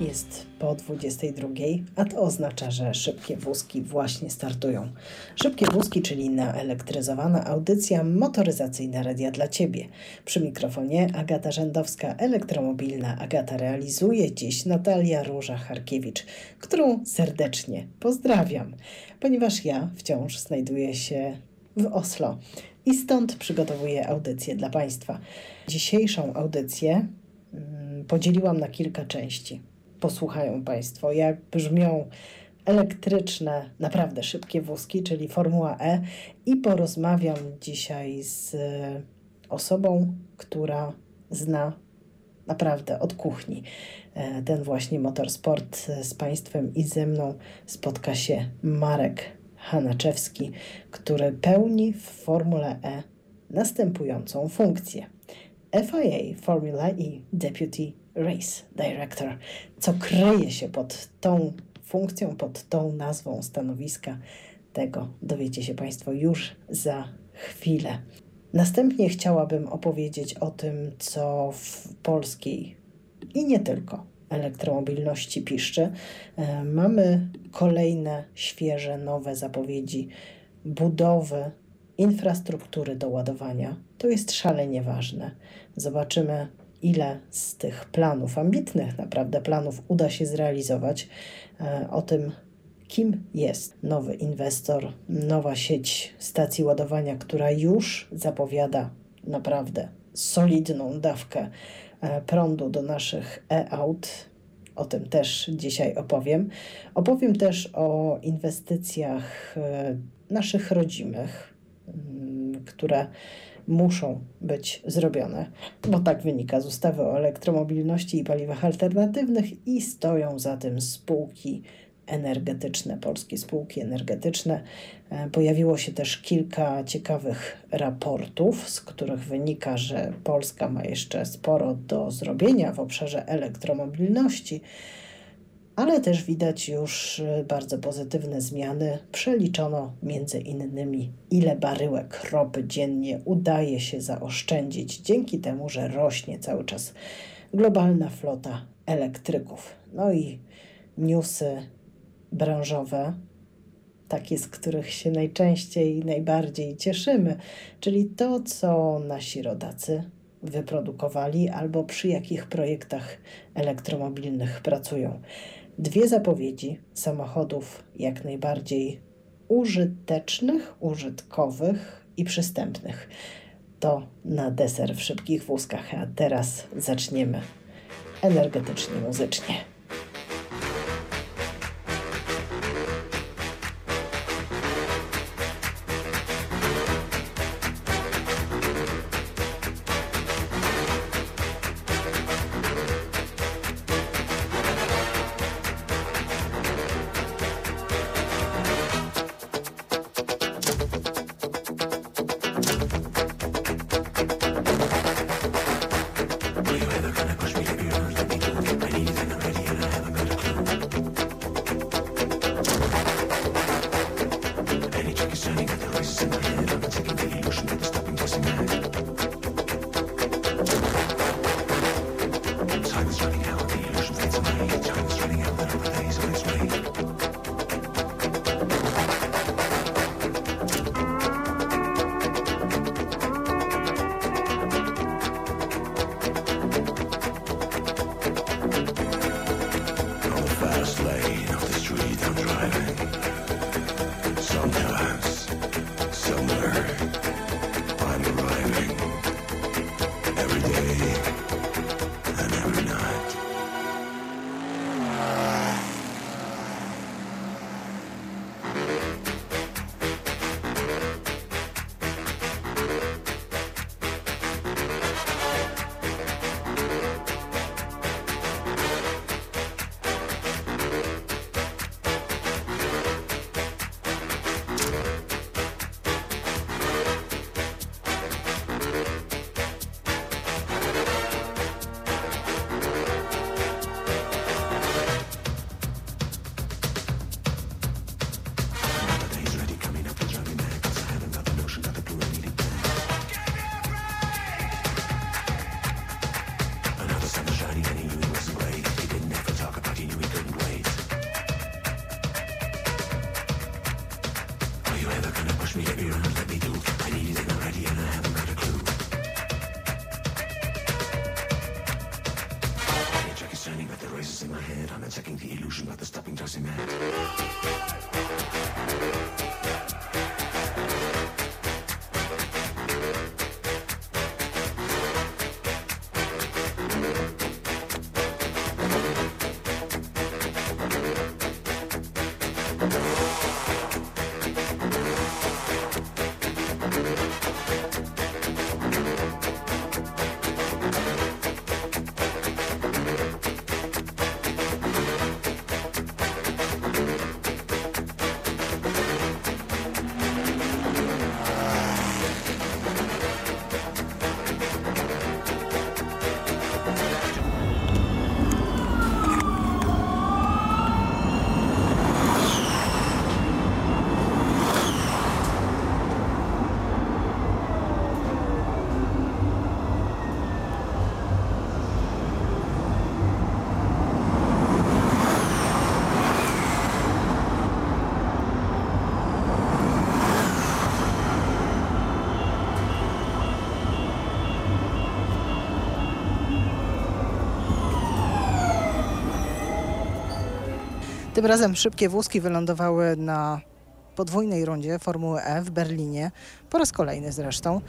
Jest po 22, a to oznacza, że szybkie wózki właśnie startują. Szybkie wózki, czyli naelektryzowana audycja motoryzacyjna radia dla Ciebie. Przy mikrofonie Agata Rzędowska, elektromobilna Agata realizuje dziś Natalia Róża-Harkiewicz, którą serdecznie pozdrawiam, ponieważ ja wciąż znajduję się w Oslo i stąd przygotowuję audycję dla Państwa. Dzisiejszą audycję mm, podzieliłam na kilka części posłuchają Państwo, jak brzmią elektryczne, naprawdę szybkie wózki, czyli Formuła E i porozmawiam dzisiaj z osobą, która zna naprawdę od kuchni e, ten właśnie motorsport z Państwem i ze mną spotka się Marek Hanaczewski, który pełni w Formule E następującą funkcję. FIA Formula E Deputy Race Director, co kryje się pod tą funkcją, pod tą nazwą stanowiska. Tego dowiecie się Państwo już za chwilę. Następnie chciałabym opowiedzieć o tym, co w polskiej i nie tylko elektromobilności piszczy. E, mamy kolejne świeże, nowe zapowiedzi budowy infrastruktury do ładowania. To jest szalenie ważne. Zobaczymy, ile z tych planów, ambitnych naprawdę planów, uda się zrealizować. E, o tym, kim jest nowy inwestor, nowa sieć stacji ładowania, która już zapowiada naprawdę solidną dawkę e, prądu do naszych e-aut. O tym też dzisiaj opowiem. Opowiem też o inwestycjach e, naszych rodzimych, które muszą być zrobione, bo tak wynika z ustawy o elektromobilności i paliwach alternatywnych i stoją za tym spółki energetyczne, polskie spółki energetyczne. E, pojawiło się też kilka ciekawych raportów, z których wynika, że Polska ma jeszcze sporo do zrobienia w obszarze elektromobilności ale też widać już y, bardzo pozytywne zmiany. Przeliczono między innymi, ile baryłek ropy dziennie udaje się zaoszczędzić dzięki temu, że rośnie cały czas globalna flota elektryków. No i newsy branżowe, takie, z których się najczęściej i najbardziej cieszymy, czyli to, co nasi rodacy wyprodukowali albo przy jakich projektach elektromobilnych pracują dwie zapowiedzi samochodów jak najbardziej użytecznych, użytkowych i przystępnych. To na deser w szybkich wózkach, a teraz zaczniemy energetycznie, muzycznie. Tym razem szybkie wózki wylądowały na podwójnej rundzie Formuły E w Berlinie, po raz kolejny zresztą.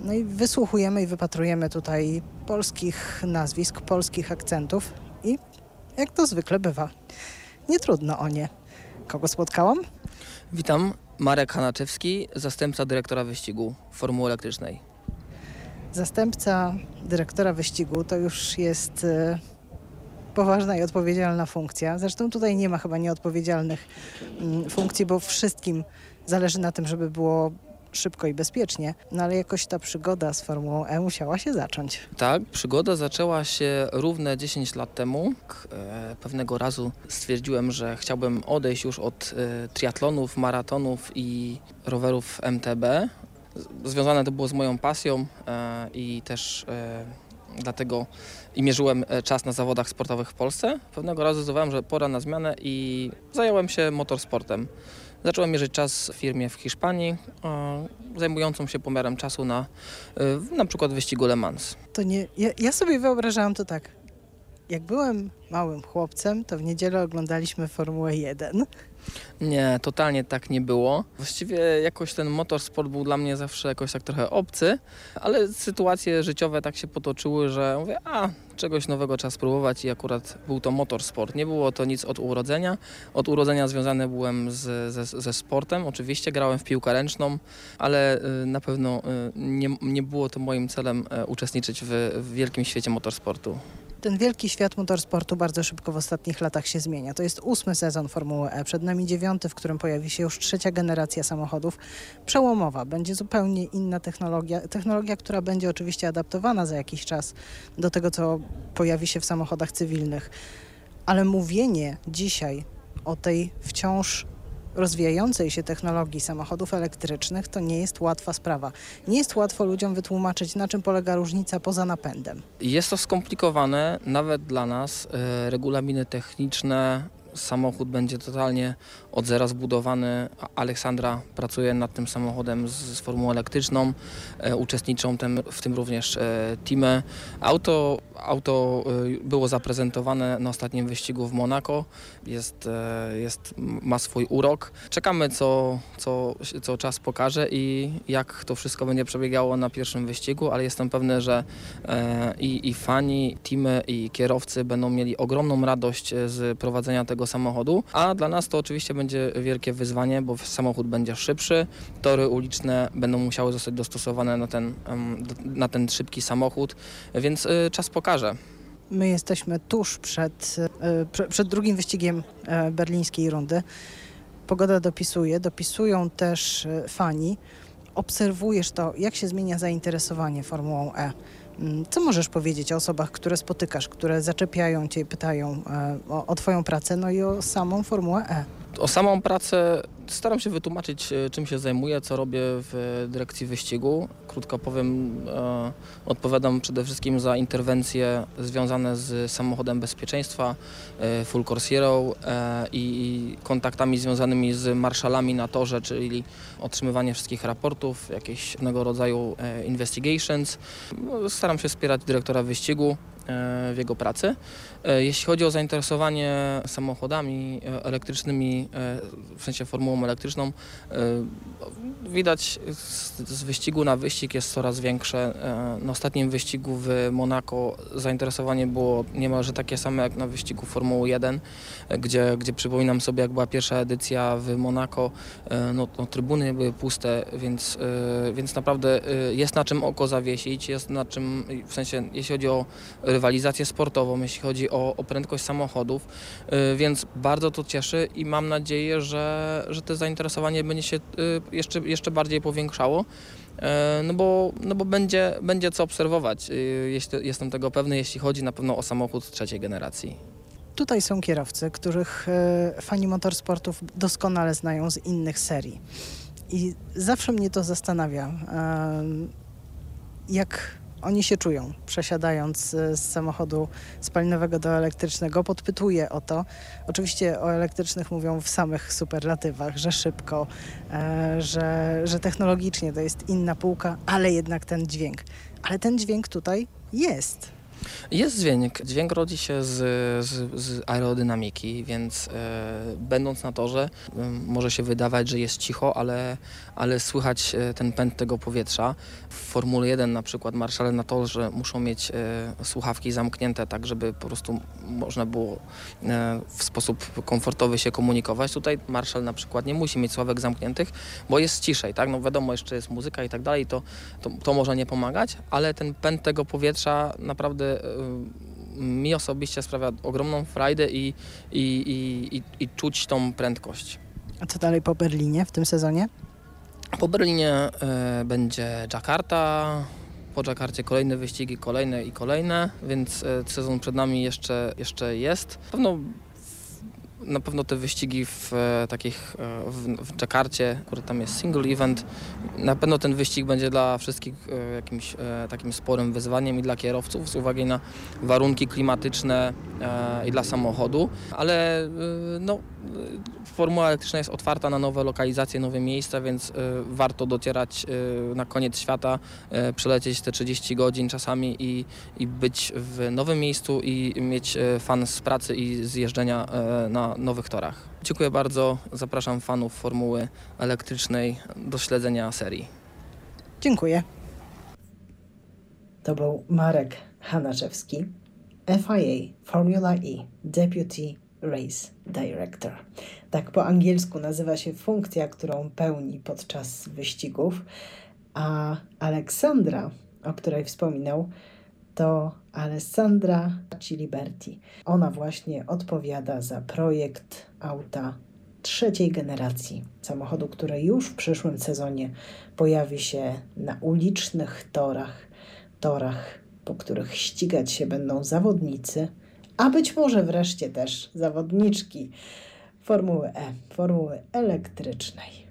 No i wysłuchujemy i wypatrujemy tutaj polskich nazwisk, polskich akcentów i jak to zwykle bywa, nie trudno o nie. Kogo spotkałam? Witam, Marek Hanaczewski, zastępca dyrektora wyścigu Formuły Elektrycznej. Zastępca dyrektora wyścigu to już jest e, poważna i odpowiedzialna funkcja. Zresztą tutaj nie ma chyba nieodpowiedzialnych mm, funkcji, bo wszystkim zależy na tym, żeby było szybko i bezpiecznie. No ale jakoś ta przygoda z Formułą E musiała się zacząć. Tak, przygoda zaczęła się równe 10 lat temu. E, Pewnego razu stwierdziłem, że chciałbym odejść już od e, triatlonów, maratonów i rowerów MTB. Związane to było z moją pasją e, i też dlatego i mierzyłem e, czas na zawodach sportowych w Polsce. Pewnego razu zdecydowałem, że pora na zmianę i zająłem się motorsportem. Zacząłem mierzyć czas w firmie w Hiszpanii, e, zajmującą się pomiarem czasu na e, na przykład wyścigu Le Mans. To nie, ja, ja sobie wyobrażałam to tak. Jak byłem małym chłopcem, to w niedzielę oglądaliśmy Formułę 1. Nie, totalnie tak nie było. Właściwie jakoś ten motorsport był dla mnie zawsze jakoś tak trochę obcy, ale sytuacje życiowe tak się potoczyły, że mówię, a czegoś nowego trzeba spróbować i akurat był to motorsport. Nie było to nic od urodzenia. Od urodzenia związany byłem z, ze, ze sportem. Oczywiście grałem w piłkę ręczną, ale y, na pewno y, nie, nie było to moim celem y, uczestniczyć w, w wielkim świecie motorsportu. Ten wielki świat motorsportu bardzo szybko w ostatnich latach się zmienia. To jest ósmy sezon Formuły E, przed nami dziewiąty, w którym pojawi się już trzecia generacja samochodów. Przełomowa, będzie zupełnie inna technologia. Technologia, która będzie oczywiście adaptowana za jakiś czas do tego, co pojawi się w samochodach cywilnych. Ale mówienie dzisiaj o tej wciąż rozwijającej się technologii samochodów elektrycznych to nie jest łatwa sprawa. Nie jest łatwo ludziom wytłumaczyć, na czym polega różnica poza napędem. Jest to skomplikowane nawet dla nas. E, Regulaminy techniczne, samochód będzie totalnie od zera zbudowany. Aleksandra pracuje nad tym samochodem z, formułą elektryczną. E, Uczestniczą w tym również e, teamy. Auto, auto e, było zaprezentowane na ostatnim wyścigu w Monako. Jest, jest, ma swój urok. Czekamy, co, co, co czas pokaże i jak to wszystko będzie przebiegało na pierwszym wyścigu, ale jestem pewny, że i, i fani, teamy i kierowcy będą mieli ogromną radość z prowadzenia tego samochodu, a dla nas to oczywiście będzie wielkie wyzwanie, bo samochód będzie szybszy, tory uliczne będą musiały zostać dostosowane na ten, na ten szybki samochód, więc e, czas pokaże. My jesteśmy tuż przed, prze- przed drugim wyścigiem e, berlińskiej rundy. Pogoda dopisuje, dopisują też e, fani. Obserwujesz to, jak się zmienia zainteresowanie Formułą E. Mm, Co możesz powiedzieć o osobach, które spotykasz, które zaczepiają cię, pytają e, o, o Twoją pracę, no i o samą Formułę E? O samą pracę staram się wytłumaczyć, e, czym się zajmuję, co robię w dyrekcji wyścigu. Krótko powiem, e, odpowiadam przede wszystkim za interwencje związane z samochodem bezpieczeństwa, e, Full Course Hero e, i, kontaktami związanymi z marszalami na torze, czyli otrzymywanie wszystkich raportów, jakieś rodzaju e, investigations. No, Staram się wspierać dyrektora wyścigu w jego pracy. E, Jeśli chodzi o zainteresowanie samochodami e, elektrycznymi, e, w sensie formułą elektryczną, e, widać z, z wyścigu na wyścig jest coraz większe. E, Na ostatnim wyścigu w Monako zainteresowanie było niemalże takie same jak na wyścigu Formuły 1, e, gdzie, gdzie przypominam sobie jak była pierwsza edycja w Monako, e, no, no trybuny były puste, więc, więc naprawdę jest na czym oko zawiesić, jest na czym, w sensie jeśli chodzi o rywalizację sportową, jeśli chodzi o, o prędkość samochodów, y, więc bardzo to cieszy i mam nadzieję, że, że to zainteresowanie będzie się y, jeszcze, jeszcze bardziej powiększało. e, No bo, no bo będzie, będzie co obserwować. y, Jestem tego pewny, jeśli chodzi na pewno o samochód trzeciej generacji. Tutaj są kierowcy, których e, fani motorsportów doskonale znają z innych serii. I zawsze mnie to zastanawia, em, jak oni się czują, przesiadając e, z samochodu spalinowego do elektrycznego. Podpytuję o to. Oczywiście o elektrycznych mówią w samych superlatywach, że szybko, e, że, że technologicznie to jest inna półka, ale jednak ten dźwięk. Ale ten dźwięk tutaj jest. Jest dźwięk. Dźwięk rodzi się z, z, z aerodynamiki, więc e, będąc na torze może się wydawać, że jest cicho, ale, ale słychać e, ten pęd tego powietrza. W Formule 1 na przykład marszale na torze muszą mieć e, słuchawki zamknięte tak, żeby po prostu można było w sposób komfortowy się komunikować. Tutaj marszal na przykład nie musi mieć sławek zamkniętych, bo jest ciszej, tak? No wiadomo, jeszcze jest muzyka i tak dalej, to, to, to może nie pomagać, ale ten pęd tego powietrza naprawdę mi osobiście sprawia ogromną frajdę i, i, i, i, i czuć tą prędkość. A co dalej po Berlinie w tym sezonie? Po Berlinie y, będzie Jakarta, po Jakarcie kolejne wyścigi, kolejne i kolejne, więc y, sezon przed nami jeszcze, jeszcze jest. Na pewno, na pewno te wyścigi w e, takich e, w, w Jakarcie, który tam jest single event, na pewno ten wyścig będzie dla wszystkich e, jakimś takim sporym wyzwaniem i dla kierowców z uwagi na warunki klimatyczne i dla samochodu, ale no, formuła elektryczna jest otwarta na nowe lokalizacje, nowe miejsca, więc warto docierać na koniec świata, przelecieć te 30 godzin czasami i, i być w nowym miejscu i mieć fan z pracy i z jeżdżenia e, na nowych torach. Dziękuję bardzo, zapraszam fanów formuły elektrycznej do śledzenia serii. Dziękuję. To był Marek Hanaczewski, FIA Formula E Deputy Race Director. Tak po angielsku nazywa się funkcja, którą pełni podczas wyścigów, a Aleksandra, o której wspominał, to Alessandra Ciliberti. Ona właśnie odpowiada za projekt auta trzeciej generacji samochodu, który już w przyszłym sezonie pojawi się na ulicznych torach, torach, po których ścigać się będą zawodnicy, a być może wreszcie też zawodniczki Formuły E, Formuły elektrycznej.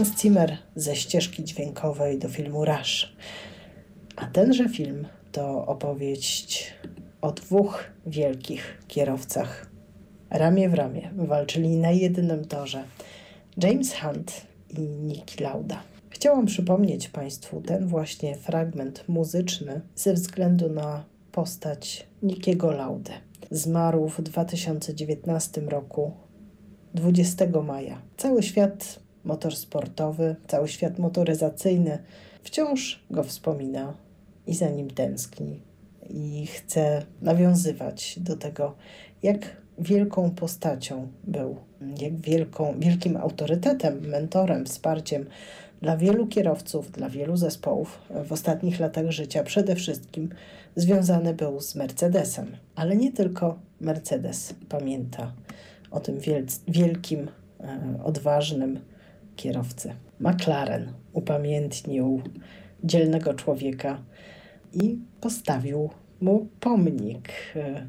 Hans Zimmer ze ścieżki dźwiękowej do filmu Rush. A tenże film to opowieść o dwóch wielkich kierowcach. Ramię w ramię walczyli na jednym torze James Hunt i Niki Lauda. Chciałam przypomnieć Państwu ten właśnie fragment muzyczny ze względu na postać Nikiego Laudy. Zmarł w 2019 roku 20 maja. Cały świat motorsportowy, cały świat motoryzacyjny wciąż go wspomina i za nim tęskni. I chce nawiązywać do tego, jak wielką postacią był, jak wielką, wielkim autorytetem, mentorem, wsparciem dla wielu kierowców, dla wielu zespołów w ostatnich latach życia przede wszystkim związany był z Mercedesem. Ale nie tylko Mercedes pamięta o tym wielkim, e, odważnym kierowcy. McLaren upamiętnił dzielnego człowieka i postawił mu pomnik e,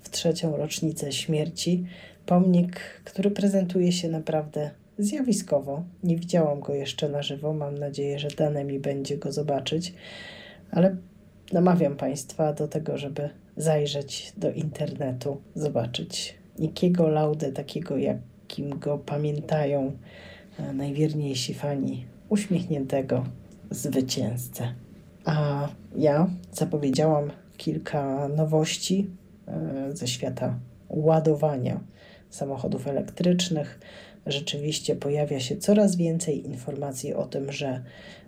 w trzecią rocznicę śmierci. Pomnik, który prezentuje się naprawdę zjawiskowo. Nie widziałam go jeszcze na żywo. Mam nadzieję, że dane mi będzie go zobaczyć, ale namawiam Państwa do tego, żeby zajrzeć do internetu, zobaczyć Nikiego Laudę, takiego jakim go pamiętają najwierniejsi fani uśmiechniętego zwycięzcę. A ja zapowiedziałam kilka nowości e, ze świata ładowania samochodów elektrycznych. Rzeczywiście pojawia się coraz więcej informacji o tym, że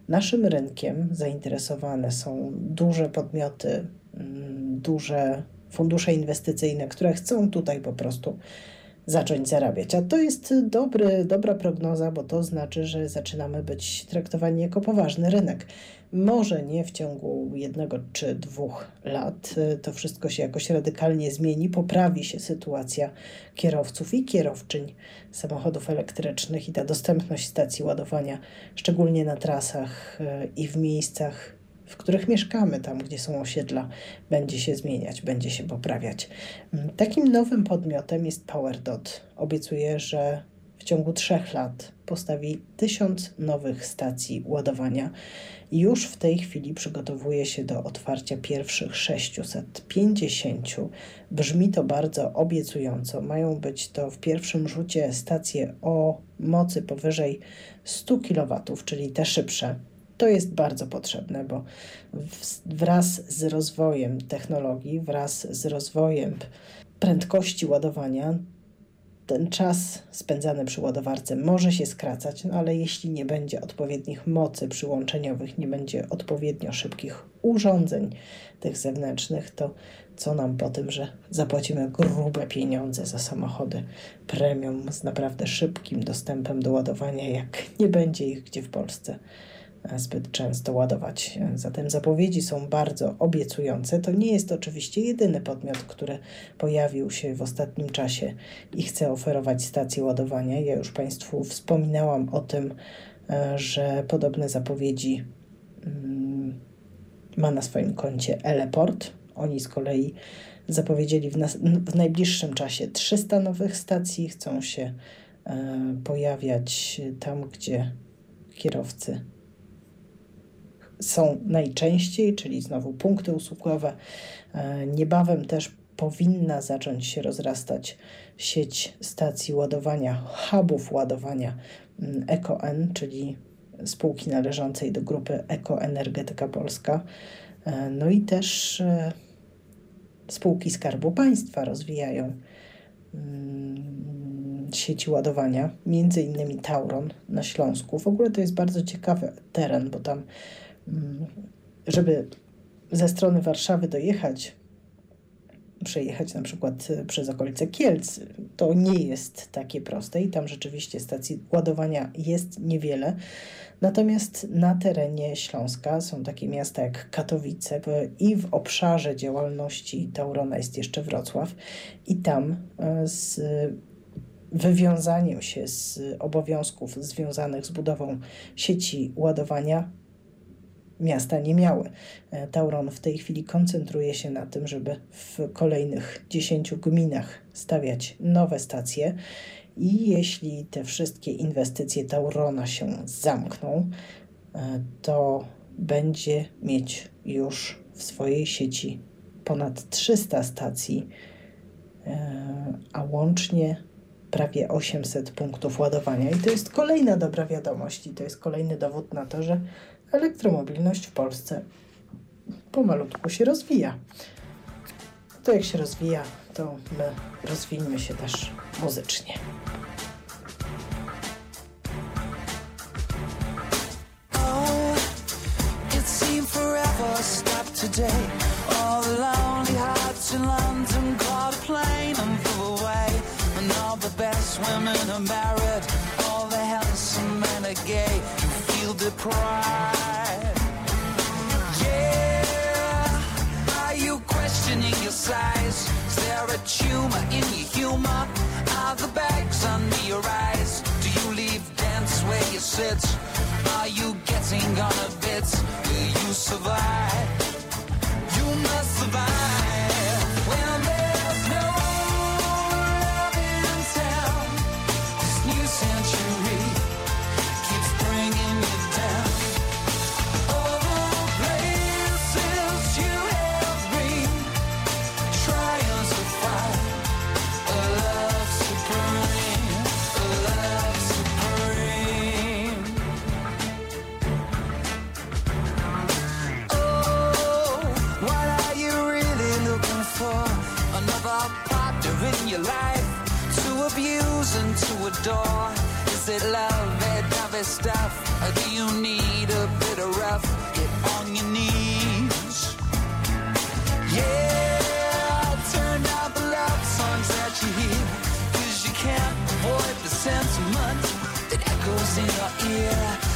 naszym rynkiem zainteresowane są duże podmioty, mm, duże fundusze inwestycyjne, które chcą tutaj po prostu zacząć zarabiać. A to jest dobry, dobra prognoza, bo to znaczy, że zaczynamy być traktowani jako poważny rynek. Może nie w ciągu jednego czy dwóch lat to wszystko się jakoś radykalnie zmieni, poprawi się sytuacja kierowców i kierowczyń samochodów elektrycznych i ta dostępność stacji ładowania, szczególnie na trasach e, i w miejscach w których mieszkamy, tam gdzie są osiedla, będzie się zmieniać, będzie się poprawiać. Mm, takim nowym podmiotem jest PowerDot. Obiecuje, że w ciągu trzech lat postawi tysiąc nowych stacji ładowania. Już w tej chwili przygotowuje się do otwarcia pierwszych 650. Brzmi to bardzo obiecująco. Mają być to w pierwszym rzucie stacje o mocy powyżej 100 kW, czyli te szybsze to jest bardzo potrzebne, bo wraz z rozwojem technologii, wraz z rozwojem prędkości ładowania, ten czas spędzany przy ładowarce może się skracać, no ale jeśli nie będzie odpowiednich mocy przyłączeniowych, nie będzie odpowiednio szybkich urządzeń tych zewnętrznych, to co nam po tym, że zapłacimy grube pieniądze za samochody premium z naprawdę szybkim dostępem do ładowania, jak nie będzie ich gdzie w Polsce zbyt często ładować. Zatem zapowiedzi są bardzo obiecujące. To nie jest oczywiście jedyny podmiot, który pojawił się w ostatnim czasie i chce oferować stacje ładowania. Ja już Państwu wspominałam o tym, e, że podobne zapowiedzi mm, ma na swoim koncie Eleport. Oni z kolei zapowiedzieli w, nas, w najbliższym czasie 300 nowych stacji. Chcą się e, pojawiać tam, gdzie kierowcy są najczęściej, czyli znowu punkty usługowe. E, niebawem też powinna zacząć się rozrastać sieć stacji ładowania, hubów ładowania mm, EcoN, czyli spółki należącej do grupy Ekoenergetyka Polska. E, no i też e, spółki Skarbu Państwa rozwijają mm, sieci ładowania, między innymi Tauron na Śląsku. W ogóle to jest bardzo ciekawy teren, bo tam żeby ze strony Warszawy dojechać, przejechać na przykład przez okolice Kielc, to nie jest takie proste i tam rzeczywiście stacji ładowania jest niewiele. Natomiast na terenie Śląska są takie miasta jak Katowice i w obszarze działalności Taurona jest jeszcze Wrocław i tam e, z wywiązaniem się z obowiązków związanych z budową sieci ładowania miasta nie miały. E, Tauron w tej chwili koncentruje się na tym, żeby w kolejnych 10 gminach stawiać nowe stacje I jeśli te wszystkie inwestycje Taurona się zamkną, e, to będzie mieć już w swojej sieci ponad 300 stacji, e, a łącznie prawie 800 punktów ładowania. I to jest kolejna dobra wiadomość, i to jest kolejny dowód na to, że elektromobilność w Polsce pomalutku się rozwija. To jak się rozwija, to my rozwijmy się też muzycznie. Stopped today. All the lonely hearts in London a plane and flew away. All the best women are married. All the handsome men are gay. You feel deprived. Size? Is there a tumor in your humor? Are the bags under your eyes? Do you leave dance where you sit? Are you getting on a bit? Will you survive? You must survive. In your life to abuse and to adore. Is it love, that dovey stuff? Or do you need a bit of rough? Get on your knees. Yeah, turn down the love songs that you hear. Cause you can't avoid the sentiment that echoes in your ear.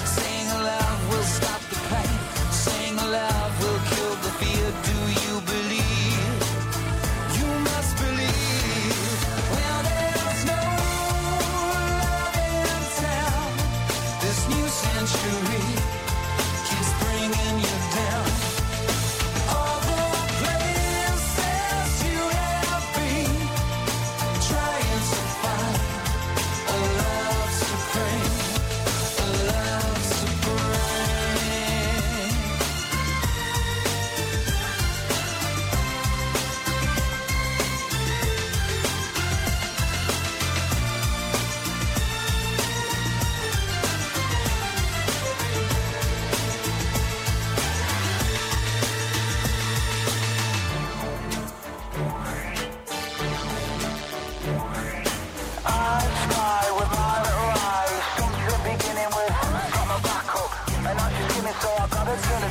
So I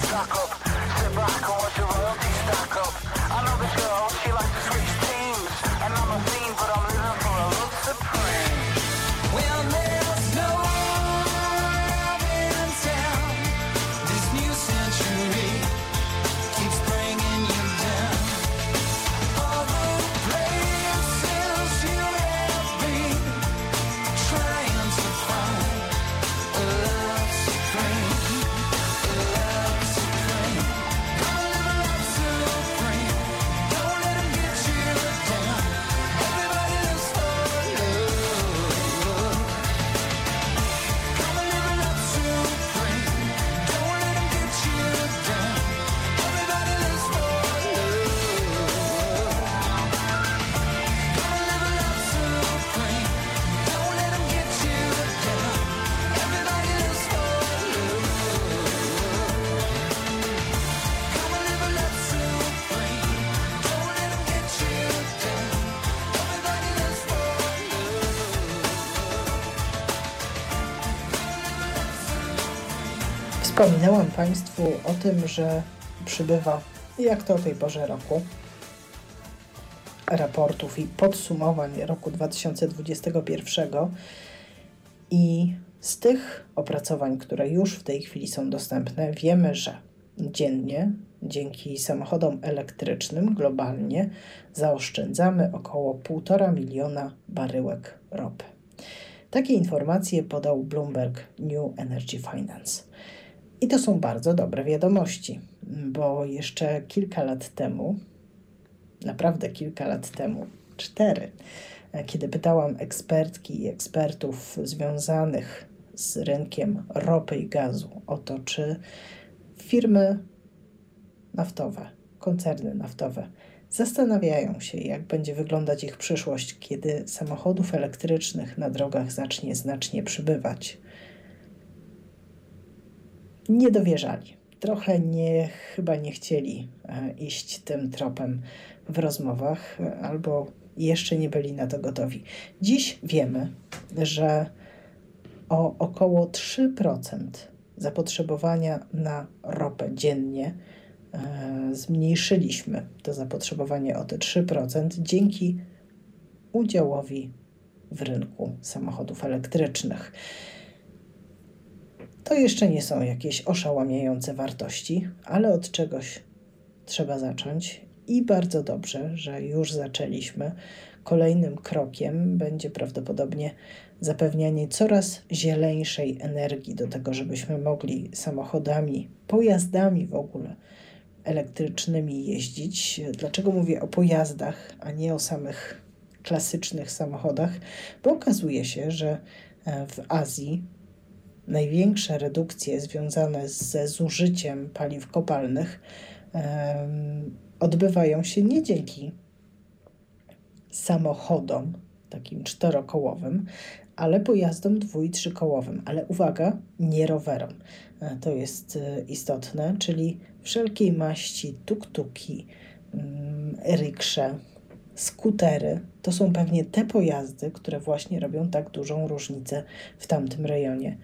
Wspominałam Państwu o tym, że przybywa, jak to o tej porze roku, raportów i podsumowań roku 2021 i z tych opracowań, które już w tej chwili są dostępne, wiemy, że dziennie dzięki samochodom elektrycznym globalnie zaoszczędzamy około 1,5 miliona baryłek ropy. Takie informacje podał Bloomberg New Energy Finance. I to są bardzo dobre wiadomości, bo jeszcze kilka lat temu, naprawdę kilka lat temu, cztery, Kiedy pytałam ekspertki i ekspertów związanych z rynkiem ropy i gazu o to, czy firmy naftowe, koncerny naftowe zastanawiają się, jak będzie wyglądać ich przyszłość, kiedy samochodów elektrycznych na drogach zacznie znacznie przybywać. Nie dowierzali. Trochę nie, chyba nie chcieli e, iść tym tropem w rozmowach, e, albo jeszcze nie byli na to gotowi. Dziś wiemy, że o około 3% zapotrzebowania na ropę dziennie e, zmniejszyliśmy to zapotrzebowanie o te 3% dzięki udziałowi w rynku samochodów elektrycznych. To jeszcze nie są jakieś oszałamiające wartości, ale od czegoś trzeba zacząć i bardzo dobrze, że już zaczęliśmy. Kolejnym krokiem będzie prawdopodobnie zapewnianie coraz zieleńszej energii do tego, żebyśmy mogli samochodami, pojazdami w ogóle elektrycznymi jeździć. Dlaczego mówię o pojazdach, a nie o samych klasycznych samochodach? Bo okazuje się, że e, w Azji największe redukcje związane ze zużyciem paliw kopalnych odbywają się nie dzięki samochodom takim czterokołowym, ale pojazdom dwu- i trzykołowym. Ale uwaga, nie rowerom. E, To jest e, istotne, czyli wszelkiej maści tuk-tuki, mm, riksze, skutery. To są pewnie te pojazdy, które właśnie robią tak dużą różnicę w tamtym rejonie.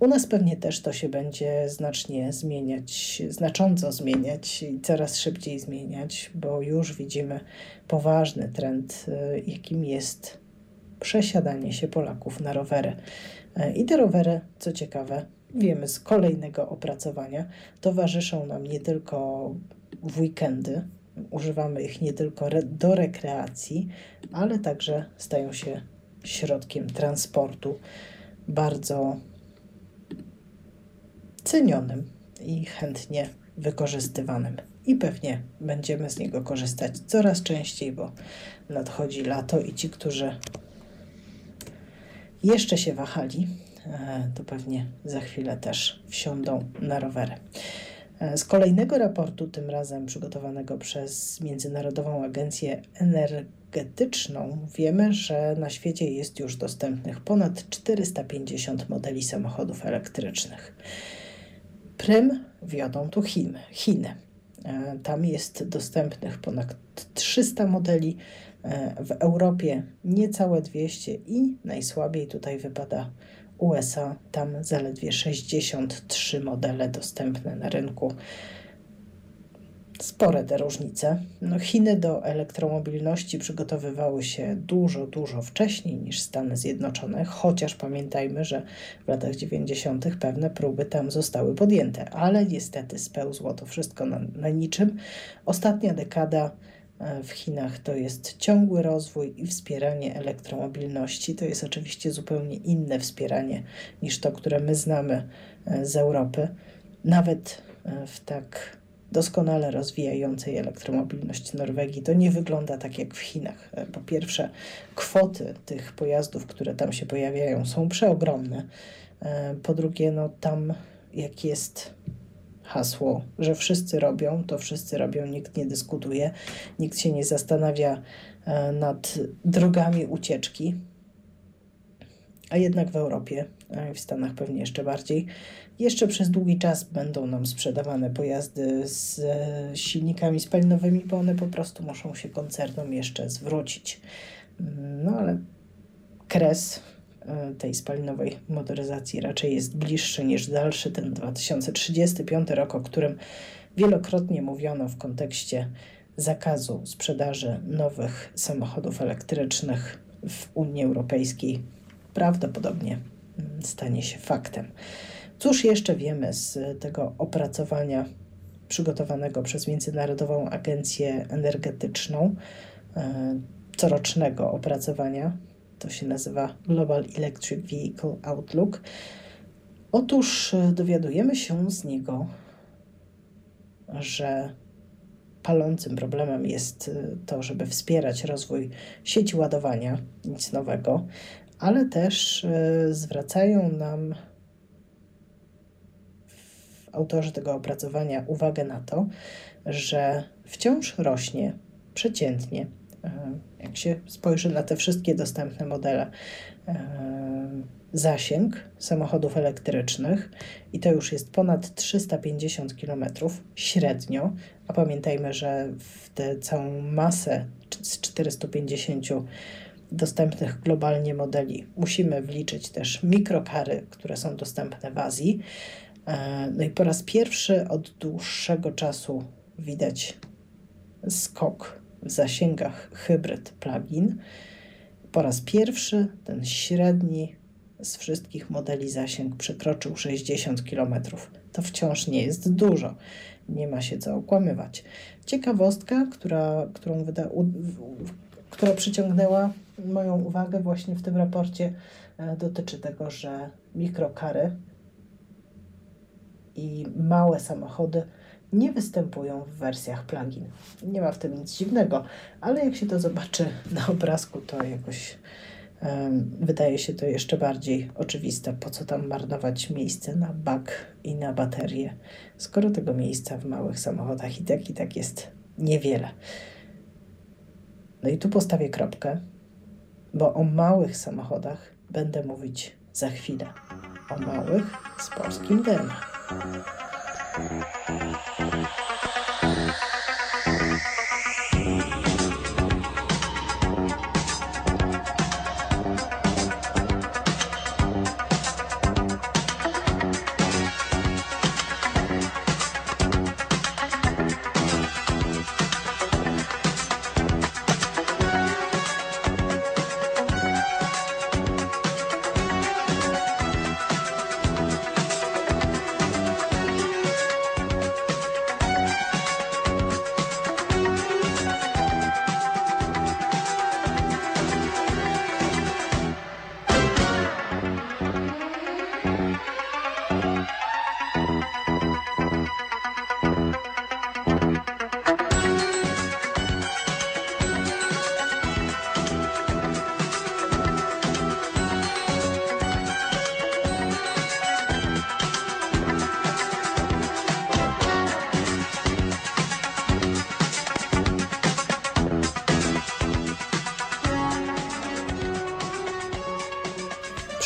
U nas pewnie też to się będzie znacznie zmieniać, znacząco zmieniać i coraz szybciej zmieniać, bo już widzimy poważny trend, y, jakim jest przesiadanie się Polaków na rowery. Y, I te rowery, co ciekawe, wiemy z kolejnego opracowania, towarzyszą nam nie tylko w weekendy, używamy ich nie tylko do rekreacji, ale także stają się środkiem transportu bardzo cenionym i chętnie wykorzystywanym. I pewnie będziemy z niego korzystać coraz częściej, bo nadchodzi lato i ci, którzy jeszcze się wahali, e, to pewnie za chwilę też wsiądą na rowery. E, Z kolejnego raportu, tym razem przygotowanego przez Międzynarodową Agencję Energetyczną, wiemy, że na świecie jest już dostępnych ponad 450 modeli samochodów elektrycznych. Prym wiodą tu Chiny. Chiny. E, Tam jest dostępnych ponad 300 modeli, e, w Europie niecałe 200 i najsłabiej tutaj wypada USA. Tam zaledwie 63 modele dostępne na rynku. Spore te różnice. No, Chiny do elektromobilności przygotowywały się dużo, dużo wcześniej niż Stany Zjednoczone, chociaż pamiętajmy, że w latach 90. pewne próby tam zostały podjęte, ale niestety spełzło to wszystko na, na niczym. Ostatnia dekada e, w Chinach to jest ciągły rozwój i wspieranie elektromobilności. To jest oczywiście zupełnie inne wspieranie niż to, które my znamy e, z Europy. Nawet e, w tak doskonale rozwijającej elektromobilność Norwegii to nie wygląda tak jak w Chinach. E, Po pierwsze, kwoty tych pojazdów, które tam się pojawiają, są przeogromne. E, Po drugie, no tam jak jest hasło, że wszyscy robią, to wszyscy robią, nikt nie dyskutuje, nikt się nie zastanawia e, nad drogami ucieczki. A jednak w Europie, w Stanach pewnie jeszcze bardziej, jeszcze przez długi czas będą nam sprzedawane pojazdy z e, silnikami spalinowymi, bo one po prostu muszą się koncernom jeszcze zwrócić. Mm, No ale kres e, tej spalinowej motoryzacji raczej jest bliższy niż dalszy, ten 2035 rok, o którym wielokrotnie mówiono w kontekście zakazu sprzedaży nowych samochodów elektrycznych w Unii Europejskiej, prawdopodobnie mm, stanie się faktem. Cóż jeszcze wiemy z tego opracowania przygotowanego przez Międzynarodową Agencję Energetyczną, e, corocznego opracowania? To się nazywa Global Electric Vehicle Outlook. Otóż e, dowiadujemy się z niego, że palącym problemem jest to, żeby wspierać rozwój sieci ładowania, nic nowego, ale też zwracają nam autorzy tego opracowania uwagę na to, że wciąż rośnie przeciętnie, e, jak się spojrzy na te wszystkie dostępne modele, e, zasięg samochodów elektrycznych i to już jest ponad 350 km średnio, a pamiętajmy, że w tę całą masę z 450 dostępnych globalnie modeli musimy wliczyć też mikrokary, które są dostępne w Azji. E, No i po raz pierwszy od dłuższego czasu widać skok w zasięgach hybryd plug-in. Po raz pierwszy ten średni z wszystkich modeli zasięg przekroczył 60 km. To wciąż nie jest dużo. Nie ma się co okłamywać. Ciekawostka, która, którą wyda, u, w, która przyciągnęła moją uwagę właśnie w tym raporcie, e, dotyczy tego, że mikrokary i małe samochody nie występują w wersjach plug-in. Nie ma w tym nic dziwnego, ale jak się to zobaczy na obrazku, to jakoś em, wydaje się to jeszcze bardziej oczywiste, po co tam marnować miejsce na bak i na baterię, skoro tego miejsca w małych samochodach i tak i tak jest niewiele. No i tu postawię kropkę, bo o małych samochodach będę mówić za chwilę. O małych z polskim Thank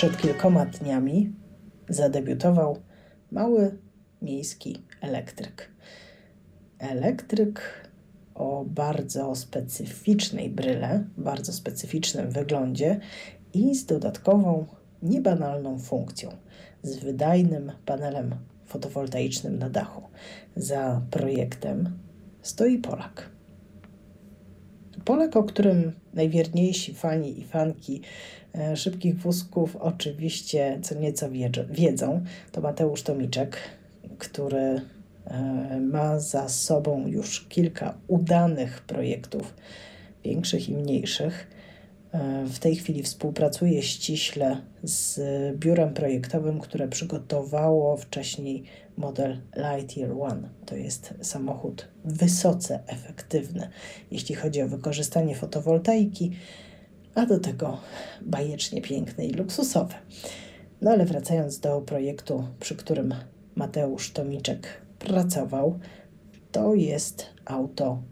Przed kilkoma dniami zadebiutował mały miejski elektryk. Elektryk o bardzo specyficznej bryle, bardzo specyficznym wyglądzie i z dodatkową, niebanalną funkcją, z wydajnym panelem fotowoltaicznym na dachu. Za projektem stoi Polak. Polak, o którym najwierniejsi fani i fanki szybkich wózków oczywiście co nieco wiedzą, wiedzą, to Mateusz Tomiczek, który e, ma za sobą już kilka udanych projektów, większych i mniejszych. E, W tej chwili współpracuje ściśle z biurem projektowym, które przygotowało wcześniej model Lightyear One. To jest samochód wysoce efektywny, jeśli chodzi o wykorzystanie fotowoltaiki, a do tego bajecznie piękny i luksusowy. No ale wracając do projektu, przy którym Mateusz Tomiczek pracował, to jest auto,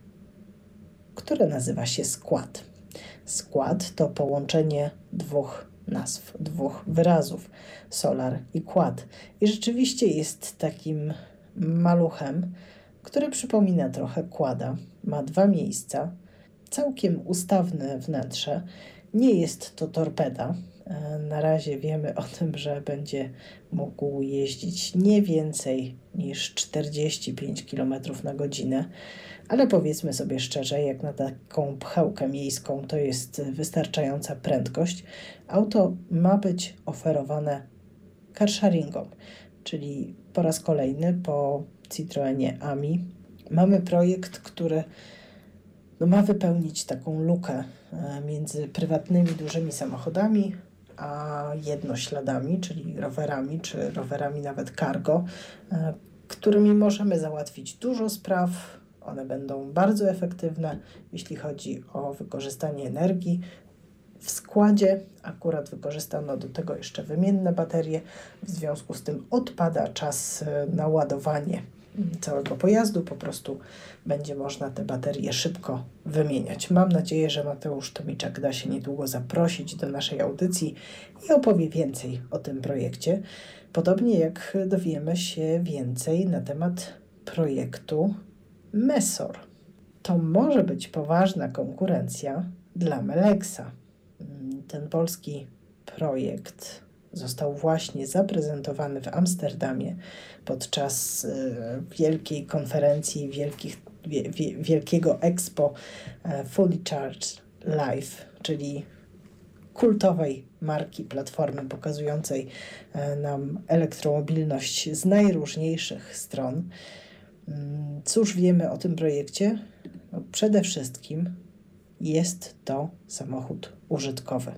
które nazywa się Skład. Skład to połączenie dwóch nazw, dwóch wyrazów solar i quad. I rzeczywiście jest takim maluchem, który przypomina trochę kłada. Ma dwa miejsca, całkiem ustawne wnętrze. Nie jest to torpeda. E, Na razie wiemy o tym, że będzie mógł jeździć nie więcej niż 45 km na godzinę, ale powiedzmy sobie szczerze, jak na taką pchełkę miejską to jest wystarczająca prędkość. Auto ma być oferowane carsharingom, czyli po raz kolejny po Citroenie AMI mamy projekt, który no, ma wypełnić taką lukę e, między prywatnymi dużymi samochodami a jednośladami, czyli rowerami, czy rowerami nawet cargo, e, którymi możemy załatwić dużo spraw One będą bardzo efektywne, jeśli chodzi o wykorzystanie energii. W składzie akurat wykorzystano do tego jeszcze wymienne baterie, w związku z tym odpada czas e, na ładowanie całego pojazdu, po prostu będzie można te baterie szybko wymieniać. Mam nadzieję, że Mateusz Tomiczak da się niedługo zaprosić do naszej audycji i opowie więcej o tym projekcie. Podobnie jak dowiemy się więcej na temat projektu Mesor. To może być poważna konkurencja dla Melexa. Ten polski projekt został właśnie zaprezentowany w Amsterdamie podczas e, wielkiej konferencji, wielkich, wie, wie, wielkiego expo e, Fully Charged Live, czyli kultowej marki platformy pokazującej e, nam elektromobilność z najróżniejszych stron. Mm, Cóż wiemy o tym projekcie? No, przede wszystkim jest to samochód użytkowy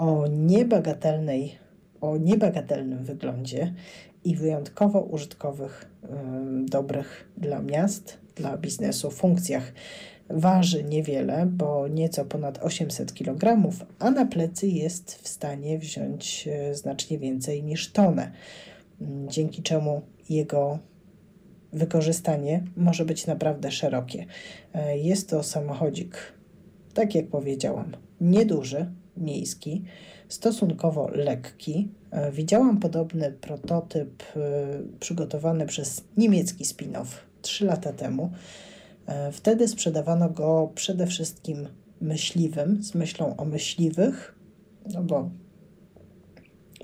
o niebagatelnej, o niebagatelnym wyglądzie i wyjątkowo użytkowych, dobrych dla miast, dla biznesu funkcjach. Waży niewiele, bo nieco ponad 800 kg, a na plecy jest w stanie wziąć e, znacznie więcej niż tonę, mm, dzięki czemu jego wykorzystanie może być naprawdę szerokie. E, Jest to samochodzik, tak jak powiedziałam, nieduży, miejski, stosunkowo lekki. E, Widziałam podobny prototyp e, przygotowany przez niemiecki spin-off 3 lata temu. E, Wtedy sprzedawano go przede wszystkim myśliwym, z myślą o myśliwych, no bo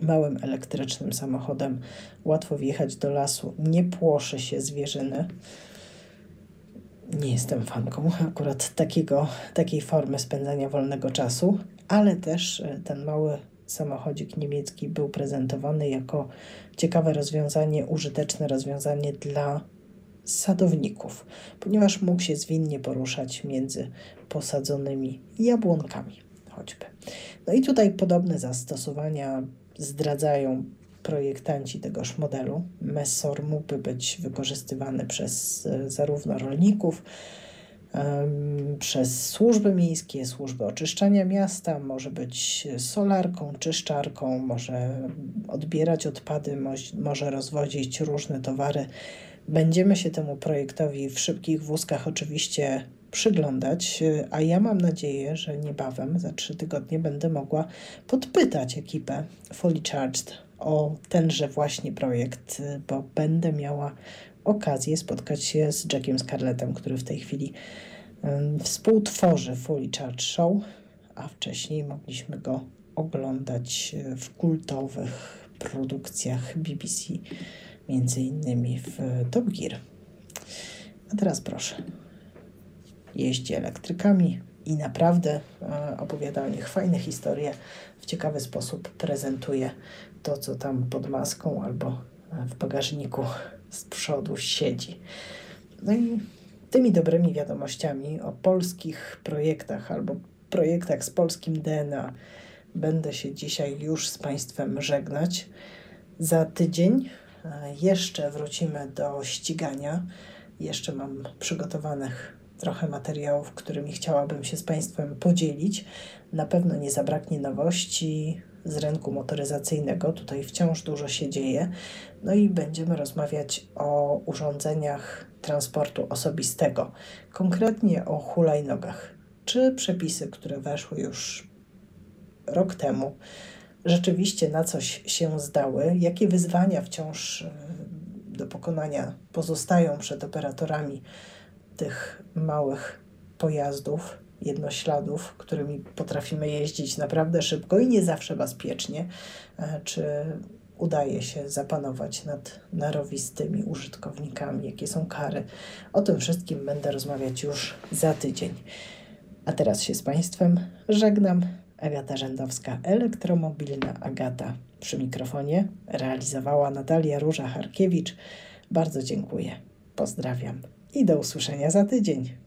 małym elektrycznym samochodem łatwo wjechać do lasu, nie płoszy się zwierzyny. Nie jestem fanką akurat takiego, takiej formy spędzania wolnego czasu, ale też e, ten mały samochodzik niemiecki był prezentowany jako ciekawe rozwiązanie, użyteczne rozwiązanie dla sadowników, ponieważ mógł się zwinnie poruszać między posadzonymi jabłonkami choćby. No i tutaj podobne zastosowania zdradzają projektanci tegoż modelu. Messor mógłby być wykorzystywany przez e, zarówno rolników, przez służby miejskie, służby oczyszczania miasta, może być solarką, czyszczarką, może odbierać odpady, może rozwozić różne towary. Będziemy się temu projektowi w szybkich wózkach oczywiście przyglądać, a ja mam nadzieję, że niebawem, za trzy tygodnie, będę mogła podpytać ekipę Fully Charged o tenże właśnie projekt, bo będę miała okazję spotkać się z Jackiem Scarlettem, który w tej chwili współtworzy Fully Charged Show, a wcześniej mogliśmy go oglądać y, w kultowych produkcjach BBC, między innymi w Top Gear. A teraz proszę jeździ elektrykami i naprawdę e, opowiada o nich fajne historie, w ciekawy sposób prezentuje to, co tam pod maską albo e, w bagażniku z przodu siedzi. No i tymi dobrymi wiadomościami o polskich projektach albo projektach z polskim DNA będę się dzisiaj już z Państwem żegnać. Za tydzień e, jeszcze wrócimy do ścigania. Jeszcze mam przygotowanych trochę materiałów, którymi chciałabym się z Państwem podzielić. Na pewno nie zabraknie nowości z rynku motoryzacyjnego. Tutaj wciąż dużo się dzieje. No i będziemy rozmawiać o urządzeniach transportu osobistego, konkretnie o hulajnogach. Czy przepisy, które weszły już rok temu, rzeczywiście na coś się zdały? Jakie wyzwania wciąż e, do pokonania pozostają przed operatorami tych małych pojazdów, jednośladów, którymi potrafimy jeździć naprawdę szybko i nie zawsze bezpiecznie? E, Czy udaje się zapanować nad narowistymi użytkownikami? Jakie są kary? O tym wszystkim będę rozmawiać już za tydzień. A teraz się z Państwem żegnam. Agata Rzędowska, elektromobilna Agata przy mikrofonie. Realizowała Natalia Róża-Harkiewicz. Bardzo dziękuję. Pozdrawiam i do usłyszenia za tydzień.